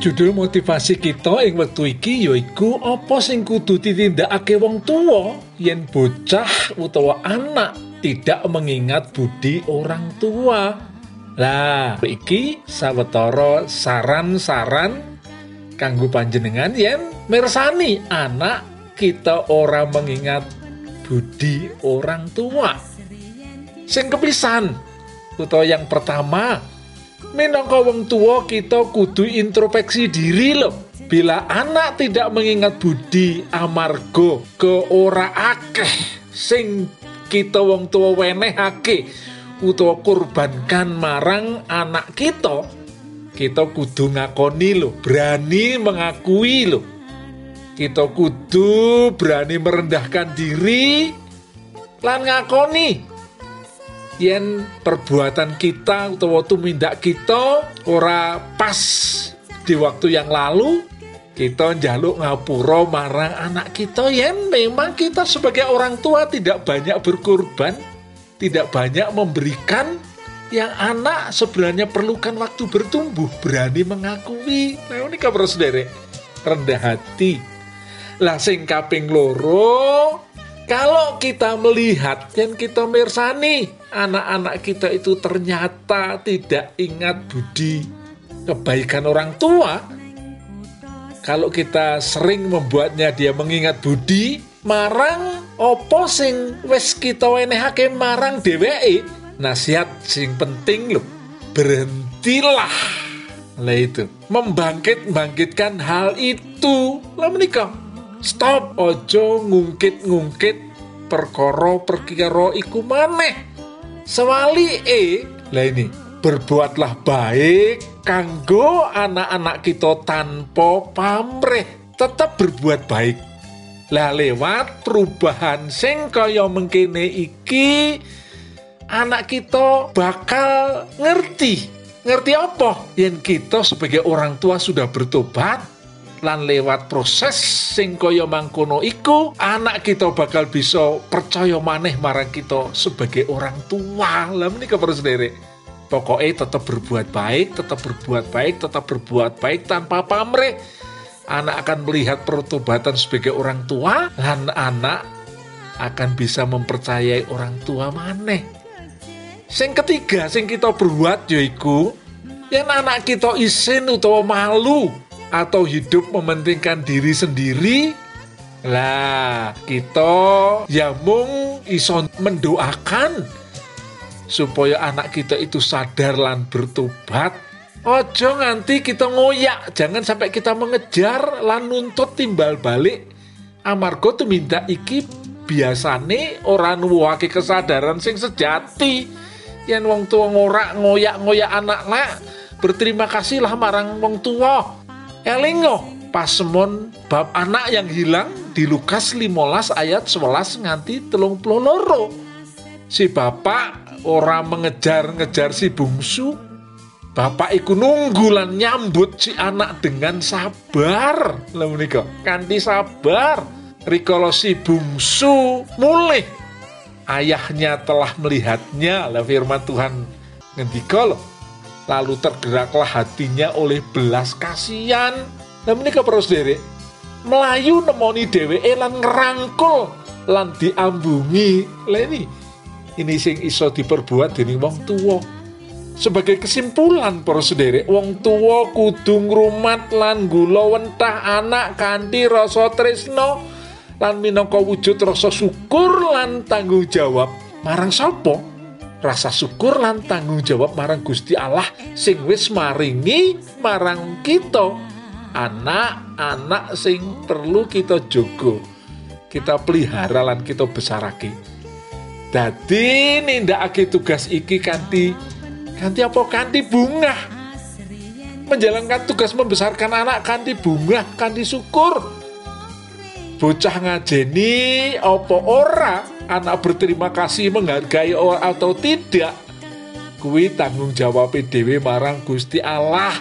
Judul motivasi kita ing wektu iki yaiku apa sing kudu ditindakake wong tuwa yen bocah utawa anak tidak mengingat budi orang tua. Lah, iki sawetara saran-saran kanggo panjenengan yen mirsani anak kita ora mengingat budi orang tua. Sing kepisan utawa yang pertama Minangka wong tua kita kudu introspeksi diri loh. Bila anak tidak mengingat budi amargo ke ora akeh sing kita wong tua wenehake utawa kurbankan marang anak kita, kita kudu ngakoni loh, berani mengakui loh. Kita kudu berani merendahkan diri lan ngakoni yen perbuatan kita utawa tumindak kita ora pas di waktu yang lalu. Kita njaluk ngapura marang anak kita. Yen memang kita sebagai orang tua tidak banyak berkorban tidak banyak memberikan yang anak sebenarnya perlukan waktu bertumbuh berani mengakui. Nah ini kabar sendiri. Rendah hati. Lah sing kaping loro kalau kita melihat dan kita mirsani anak-anak kita itu ternyata tidak ingat budi kebaikan orang tua, kalau kita sering membuatnya dia mengingat budi, marang opo wes kita wenehake marang dheweke. Nasihat sing penting loh, berhentilah. Lah itu, membangkit-bangkitkan hal itu. Lah menikah stop ojo ngungkit-ngungkit perkara perkara iku maneh. Sewali e. Lah ini berbuatlah baik kanggo anak-anak kita tanpa pamrih tetap berbuat baik. Lah lewat perubahan sing kaya mengkene iki anak kita bakal ngerti. Ngerti apa? Yang kita sebagai orang tua sudah bertobat lan lewat proses sing kaya mangkono iku anak kita bakal bisa percaya maneh marang kita sebagai orang tua. Lah menika para sendiri. Pokoknya tetap berbuat baik tetap berbuat baik tetap berbuat baik tanpa pamrih. Anak akan melihat pertobatan sebagai orang tua dan anak akan bisa mempercayai orang tua maneh. Sing ketiga sing kita berbuat yaiku yang anak kita isin utawa malu atau hidup mementingkan diri sendiri? Lah kita ya mung iso mendoakan supaya anak kita itu sadar lan bertobat. Ojo nganti kita ngoyak jangan sampai kita mengejar lan nuntut timbal balik. Amarga tuh minta iki biasane orang nuwake kesadaran sing sejati. Yang wong tua ngorak ngoyak ngoyak anak lah berterima kasihlah marang wong tua Elingo pasemon bab anak yang hilang di Lukas 15 ayat 11 nganti telung loro. Si bapak orang mengejar-ngejar si bungsu. Bapak iku nunggu lan nyambut si anak dengan sabar. Lah menika, kanthi sabar. Rikala si bungsu mulih. Ayahnya telah melihatnya, lah firman Tuhan ngendika loh lalu tergeraklah hatinya oleh belas kasihan. Nah menika para sederek, Melayu nemoni dheweke lan ngerangkul lan diambungi. Lah ini sing iso diperbuat dening wong tuwa. Sebagai kesimpulan para sederek, wong tuwa kudu ngrumat lan gula wentah anak kanthi rasa tresno lan minangka wujud rasa syukur lan tanggung jawab marang sapa? Rasa syukur lan tanggung jawab marang Gusti Allah sing wis maringi marang kita anak-anak sing perlu kita jogo kita pelihara lan kita besarake dadi nindakake tugas iki kanthi Kanti apa kanti bunga? Menjalankan tugas membesarkan anak kanti bunga, kanti syukur. Bocah ngajeni apa ora? Anak berterima kasih menghargai atau tidak? Kuwi tanggung jawab dhewe marang Gusti Allah.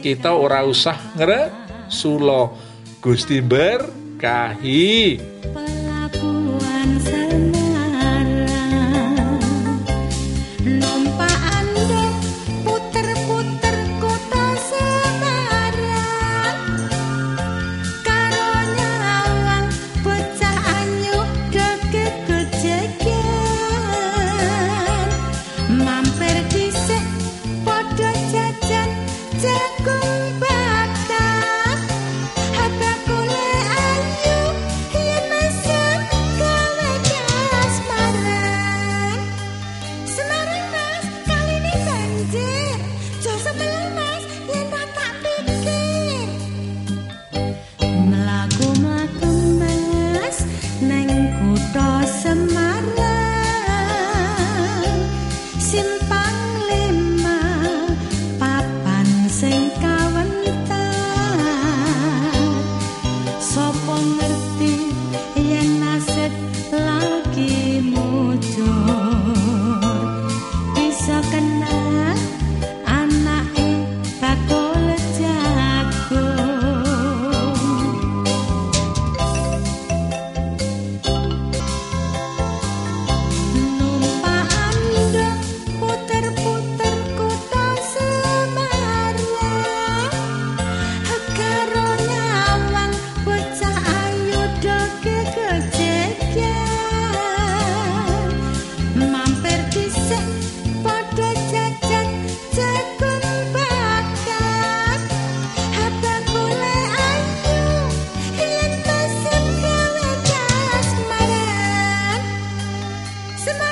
Kita ora usah ngere sulo Gusti berkahi Somebody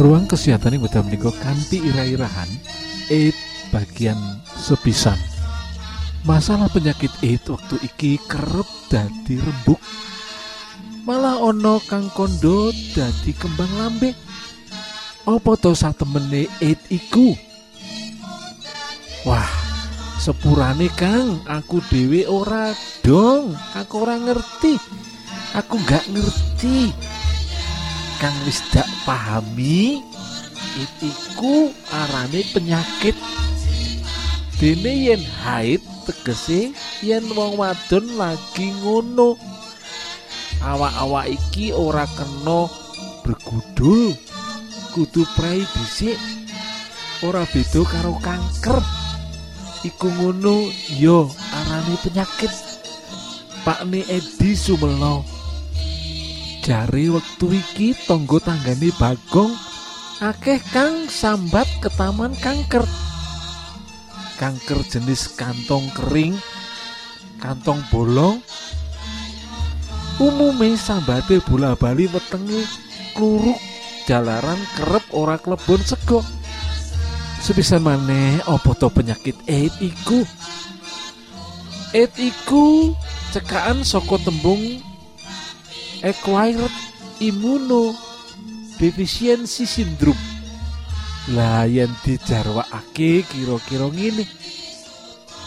Ruang kesehatan yang betul menika kanthi ira-irahan AIDS bagian sepisan. Masalah penyakit AIDS waktu iki kerep dadi rembuk. Malah ono kang kondo dadi kembang lambe. Apa to satemene AIDS iku? Wah, sepurane Kang, aku dhewe ora dong, aku ora ngerti. Aku gak ngerti. Kang wis dak pahami itiku arane penyakit. Dene yen haid tegese yen wong wadon lagi ngono. Awak-awak iki ora kena bergudul kudu prei dhisik. Ora beda karo kanker. Iku ngono yo arane penyakit. Pakne Edi Sumelo jare wektu iki tangga tanggane Bagong. Akeh kang sambat ketaman kanker. Kanker jenis kantong kering kantong bolong. Umume sambate bola bali wetenge kluruk jalaran kerep ora klebon sego sepisan maneh apa to penyakit AIDS iku? AIDS iku cekaan saka tembung acquired immunodeficiency syndrome. Lah yen dijarwakake kira-kira ngene.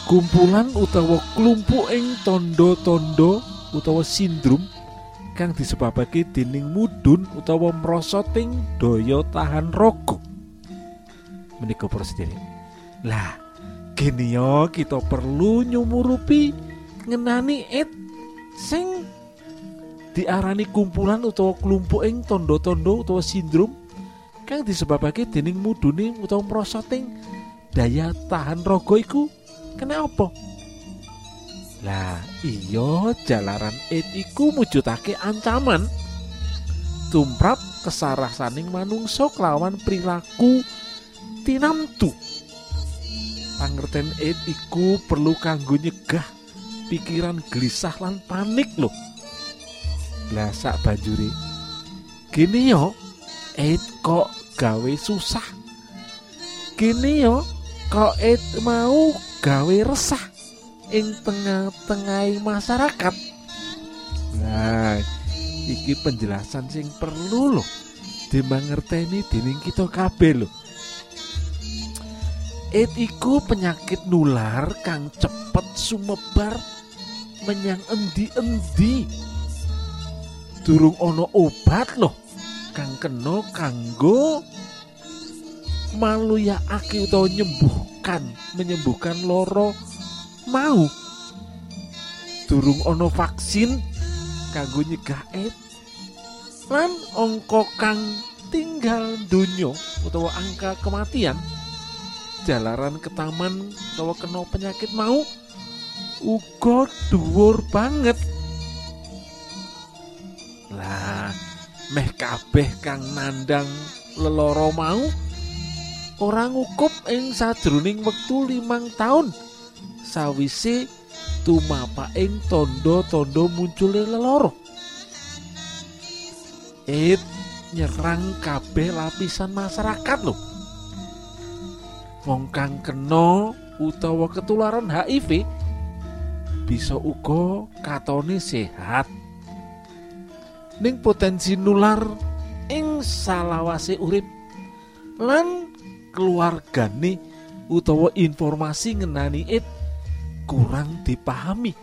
Kumpulan utawa klumpuk ing tondo-tondo utawa sindrom kang disebabake dening mudun utawa merosoting daya tahan raga menika para sedherek lah gini yo kita perlu nyumurupi ngenani it sing diarani kumpulan utawa kelompok ing tondo-tondo utawa sindrom kang disebabake dening mudune utawa merosoting daya tahan raga iku kena apa? Lah iya jalaran it iku mujudake ancaman. Tumrap kesarasaning manungsa kelawan perilaku tinamtu. Pangerten it iku perlu kanggo nyegah pikiran gelisah lan panik loh lah banjuri gini yo it kok gawe susah? Gini yo kok it mau gawe resah ing tengah-tengah masyarakat? Nah iki penjelasan sing perlu loh dimangerteni dening kita kabeh loh. It iku penyakit nular kang cepet sumebar menyang endi-endi. Durung ono obat loh kang kena kanggo maluyakake utawa nyembuhkan menyembuhkan loro mau. Durung ono vaksin kanggo nyegah it. Lan angka kang tinggal donya utawa angka kematian jalaran ke taman utawa kena penyakit mau uga dhuwur banget meh kabeh kang nandang leloro mau ora ngukup ing sajroning wektu limang taun. Sawise tumapaking tondo-tondo muncule leloro. It nyerang kabeh lapisan masyarakat loh wong kang kena utawa ketularan HIV bisa uga katone sehat ning potensi nular ing salawase urip lan keluargane utawa informasi ngenani it kurang dipahami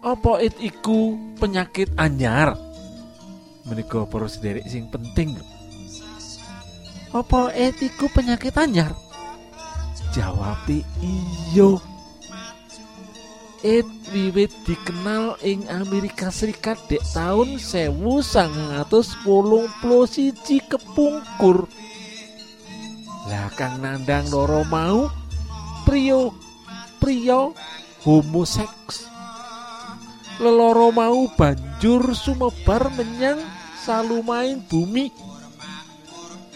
apa it iku penyakit anyar menika para sederek sing penting apa etiku penyakit anyar? Jawab iyo. It wiwit dikenal ing Amerika Serikat dek tahun sewu sangatus wolung puluh siji kepungkur. Lah kang nandang loro mau prio prio homoseks. Leloro mau banjur sumebar menyang salumain bumi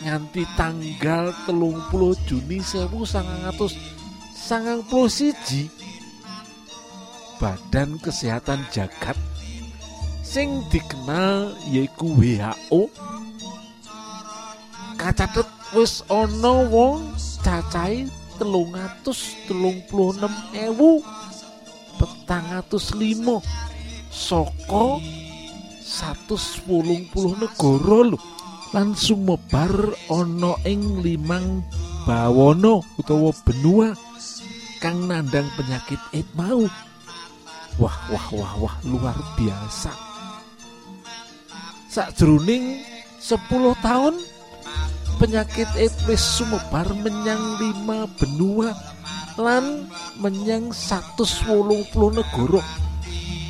nganti tanggal telung puluh Juni sewu sangatus sangang puluh siji Badan Kesehatan Jagat sing dikenal yaiku WHO kacatet wis ana wong cacahe telung atus telung puluh enam ewu petang atus limo soko satu sepuluh puluh negara lho. Lan sumebar ana ing limang bawono utawa benua kang nandang penyakit it mau wah wah wah wah luar biasa. Sakjroning 10 tahun penyakit it wis sumebar menyang lima benua lan menyang 180 negara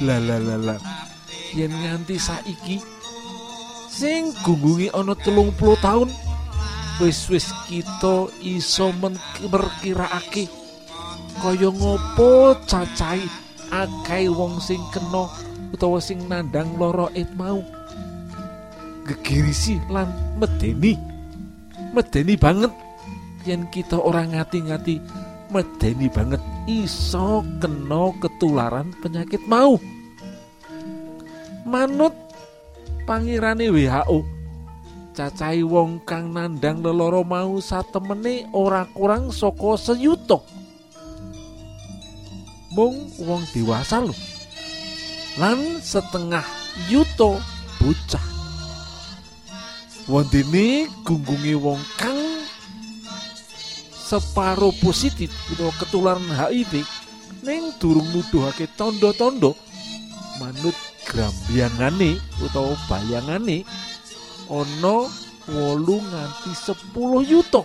la la la la. Yen nganti saiki sing gunggungi ana telung puluh tahun wis wis kita iso merkiraake kaya ngopo cacai akeh wong sing kena utawa sing nandang loro it mau. Gegirisi lan medeni. Medeni banget. Yen kita orang ngati-ngati medeni banget iso kena ketularan penyakit mau. Manut pangirane WHO cacai wong kang nandang leloro mau satemene ora kurang saka seyuto mung wong dewasa lan setengah yuto bocah. Wondene gunggunge wong kang separo positif utawa ketularan HIV ning durung nuduhake tondo-tondo manut grambyangane utawa bayangane ana wolu nganti 10 yuto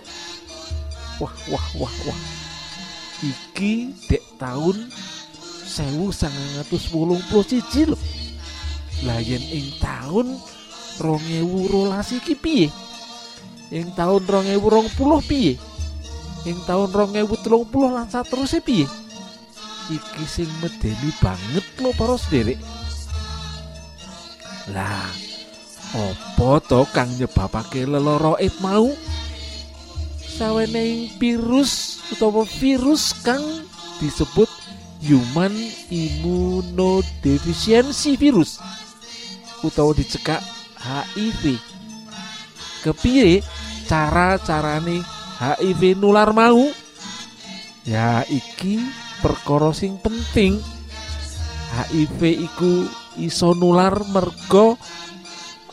wah wah wah wah iki dek tahun 1981 lho. Lah yen ing tahun 2012 iki piye? Ing tahun 2020 piye? Ing tahun 2030 lan saterusé piye? Iki sing medeni banget lho para sederek lah opo to kang nyebabake lelara it mau? Sawening virus utawa virus kang disebut human immunodeficiency virus utawa dicekak HIV kepiye cara-carane HIV nular mau? Ya iki perkara sing penting. HIV iku iso nular merga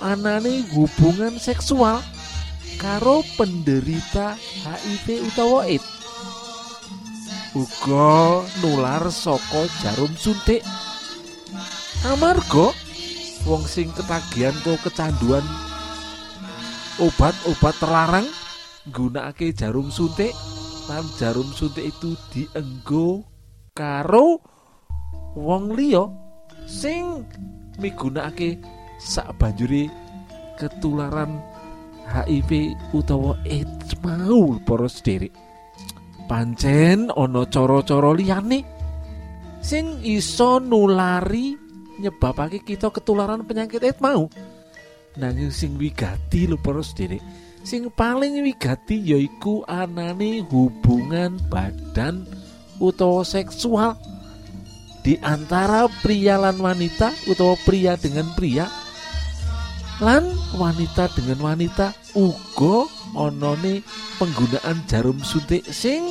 anane hubungan seksual karo penderita HIV utawa AIDS uga nular saka jarum suntik. Amarga wong sing ketagihan tuh kecanduan obat-obat terlarang nggunakake jarum suntik lan jarum suntik itu dienggo karo wong liya sing migunakake sak banjuri ketularan HIV utawa AIDS. Mau para sederek pancen ana cara-cara liyane sing iso nulari nyebabake kita ketularan penyakit AIDS mau. Nanging sing wigati lho para sederek sing paling wigati yaiku anane hubungan badan utawa seksual. Di antara pria lan wanita utawa pria dengan pria lan wanita dengan wanita uga onone penggunaan jarum suntik sing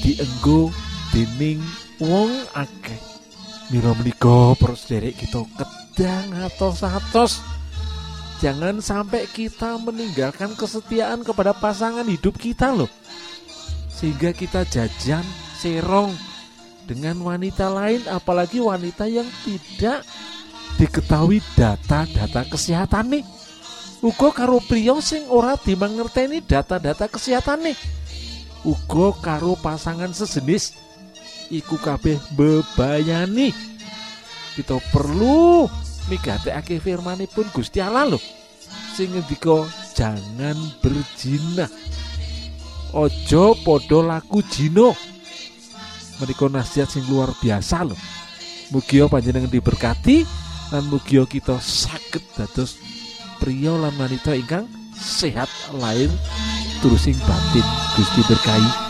dienggo dening wong akeh. Mira menika pros derek kita kedang atos-atos. Jangan sampai kita meninggalkan kesetiaan kepada pasangan hidup kita loh. Sehingga kita jajan serong dengan wanita lain apalagi wanita yang tidak diketahui data-data kesehatan nih uga karo priya sing ora dimangerteni data-data kesehatan nih uga karo pasangan sejenis iku kabeh bebayani kita perlu migatekake firmanipun Gusti Allah loh sing ngendika jangan berzina ojo podo laku jino menika nasihat sing luar biasa loh mugia panjenengan diberkati lan mugia kita saged dados pria lan wanita ingkang sehat lahir terusing batin. Gusti berkahi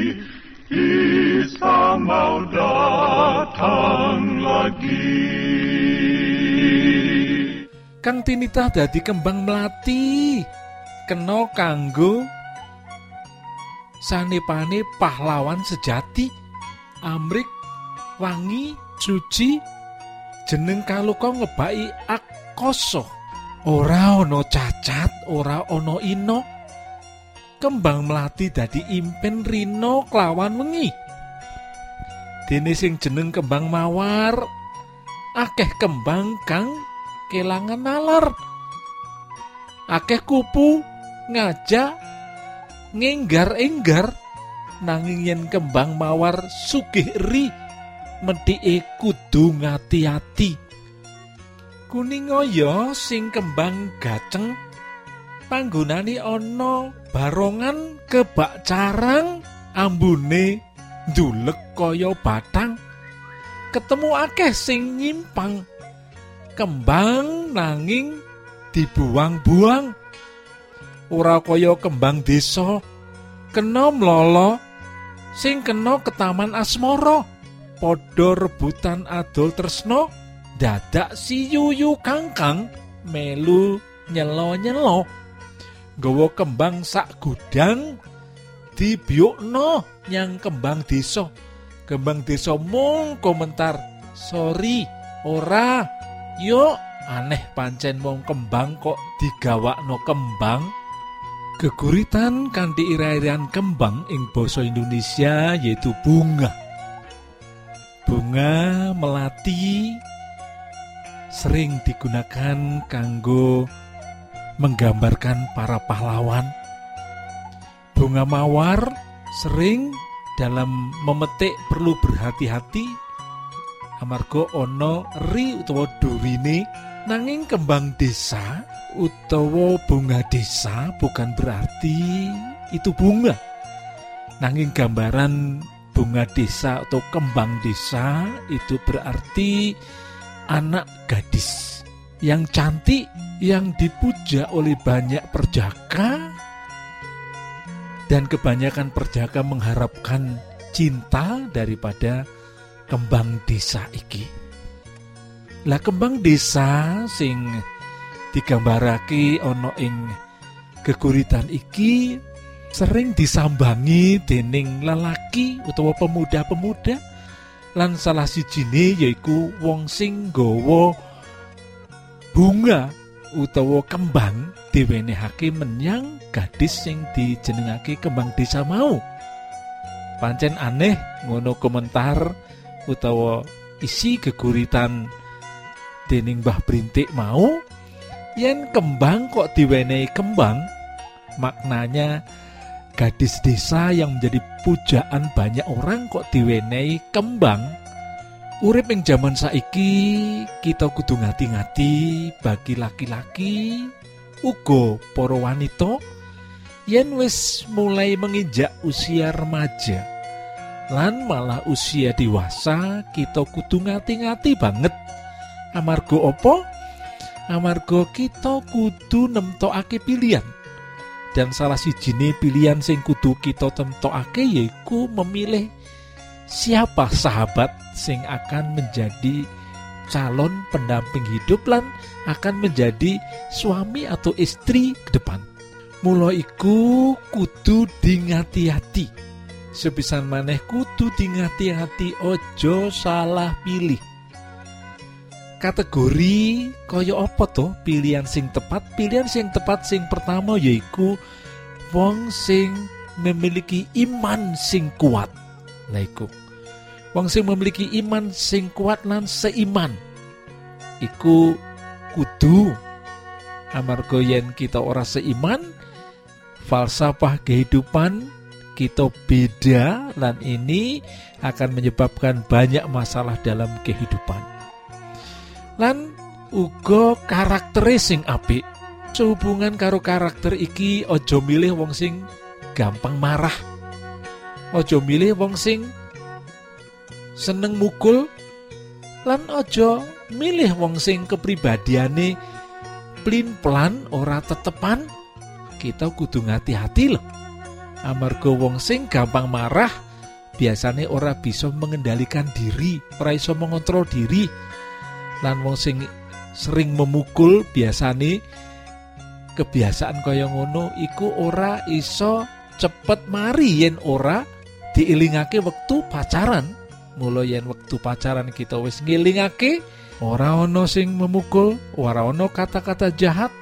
lagi. kang tinitah dadi kembang melati. Kena kanggo sanepane pahlawan sejati amrik wangi suci jeneng kaluka ngebaki akoso. Ora ana cacat ora ana ino kembang melati dadi impen rino kelawan wengi dene sing jeneng kembang mawar. Akeh kembang kang kelangan nalar. Akeh kupu ngajak ngenggar-enggar. Nanging yen kembang mawar sugih ri medhike kudu ngati-ati. Kuning oyo sing kembang gaceng panggonane ana barongan kebak carang ambune ndulek kaya batang. Ketemu akeh sing nyimpang. Kembang nanging dibuang-buang. Ora kaya kembang desa. Kena mlolo sing kena ke taman asmara. Padha rebutan adol tresno dadak si yuyu kangkang melu nyelo-nyelo. Nggawa kembang sak gudang dibiukno nyang kembang desa. Kembang desa mung komentar sorry ora. Yuk aneh pancen wong kembang kok digawakno kembang. Geguritan kanthi ira-irian kembang ing basa Indonesia yaitu bunga. Bunga melati sering digunakan kanggo menggambarkan para pahlawan bunga mawar sering dalam memetik perlu berhati-hati. Amarga ana ri utawa durine nanging kembang desa utawa bunga desa bukan berarti itu bunga. Nanging gambaran bunga desa atau kembang desa itu berarti anak gadis yang cantik yang dipuja oleh banyak perjaka dan kebanyakan perjaka mengharapkan cinta daripada kembang desa iki. Lah kembang desa sing digambarake ana ing geguritan iki sering disambangi dening lelaki utawa pemuda-pemuda lan salah sijine yaiku wong sing nggawa bunga utawa kembang diwenehake menyang gadis sing dijenengake kembang desa mau. Pancen aneh ngono komentar utawa isi geguritan dening Mbah Brintik mau. Yen kembang kok diwenehi kembang maknanya gadis desa yang menjadi pujaan banyak orang kok diwenehi kembang urip ing zaman saiki kita kudu ngati-ngati bagi laki-laki uga para wanita yen wis mulai menginjak usia remaja. Lan malah usia dewasa kita kudu ngati-ngati banget. Amarga opo amarga kita kudu nemtokake pilihan. Dan salah sijine pilihan sing kudu kita temtokake yaiku memilih siapa sahabat sing akan menjadi calon pendamping hidup lan akan menjadi suami atau istri ke depan? Mula iku kudu dingati-hati. Sepisan maneh kudu dingati-hati ojo salah pilih. Kategori kaya apa to? Pilihan sing tepat. Pilihan sing tepat sing pertama yaiku wong sing memiliki iman sing kuat. Nah wong sing memiliki iman sing kuat lan seiman. Iku kudu. Amarga yen kita ora seiman falsafah kehidupan kita beda dan ini akan menyebabkan banyak masalah dalam kehidupan. Lan uga karakter sing apik. Sehubungan karo karakter iki ojo milih wong sing gampang marah. Ojo milih wong sing seneng mukul lan ojo milih wong sing kepribadiane plin pelan ora tetepan kita kudu ngati-hati loh amarga wong sing gampang marah biasanya ora bisa mengendalikan diri ora iso mengontrol diri. Lan wong sing sering memukul biasane kebiasaan kaya ngono iku ora iso cepet mari yen ora diilingake wektu pacaran mula yen wektu pacaran kita wis ngilingake ora ana sing memukul ora ana kata-kata jahat.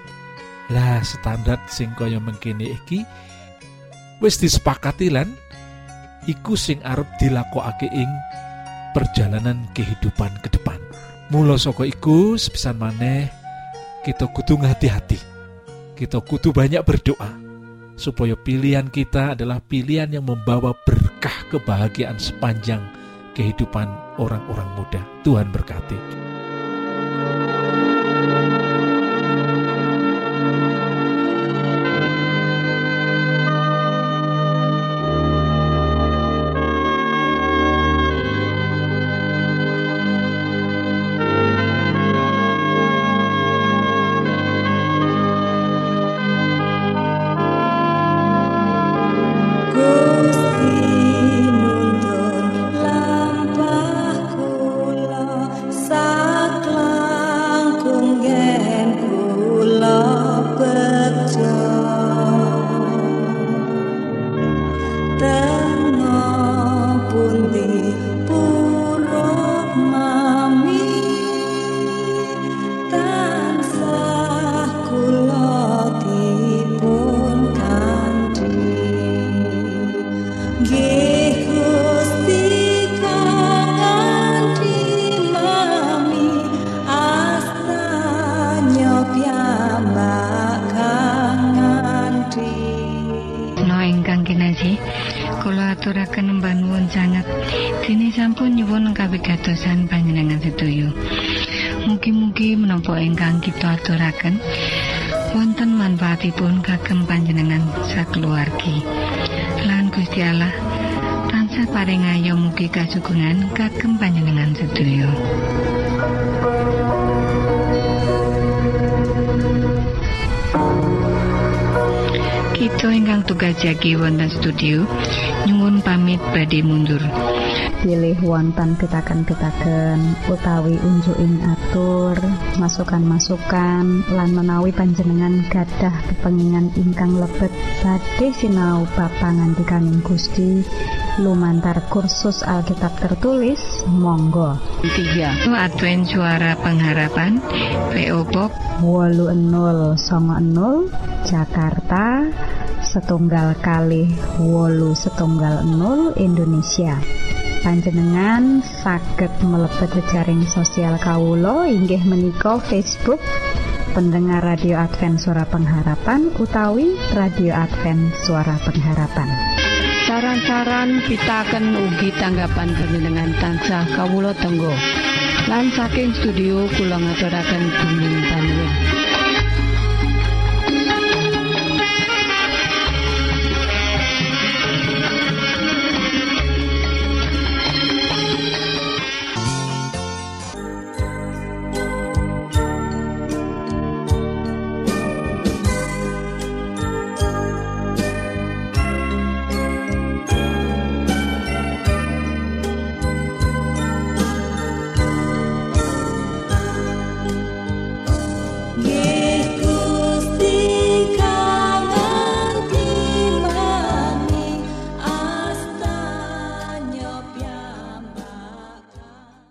Lah standar sing kaya mengkene iki wis disepakati lan iku sing arep dilakokake ing perjalanan kehidupan ke depan. Mula saka iku sepisan maneh kita kudu hati-hati kita kudu banyak berdoa supaya pilihan kita adalah pilihan yang membawa berkah kebahagiaan sepanjang kehidupan orang-orang muda. Tuhan berkati. Tansah paring ayo mugi kasugengan kagem panjenengan sedoyo. Kita ingkang tugas jagi wonten studio nyuwun pamit badhe mundur. pilih wonten pitaken-pitaken utawi unjuking atur masukan-masukan lan menawi panjenengan gadah kepengingan ingkang lebet badhe sinau bab pangantikaning Gusti lumantar kursus Alkitab tertulis monggo. Tiga. Advent Suara Pengharapan PO Box. 80 Jakarta setunggal kali wolu setunggal 0 Indonesia. Panjenengan saged mlebet jejaring sosial kawulo inggih menika Facebook pendengar radio Advent suara pengharapan utawi radio Advent suara pengharapan Saran-saran pitaken ugi tanggapan panjenengan tansah kawula tenggo. Lan saking studio kula ngaturaken bumi panuwun.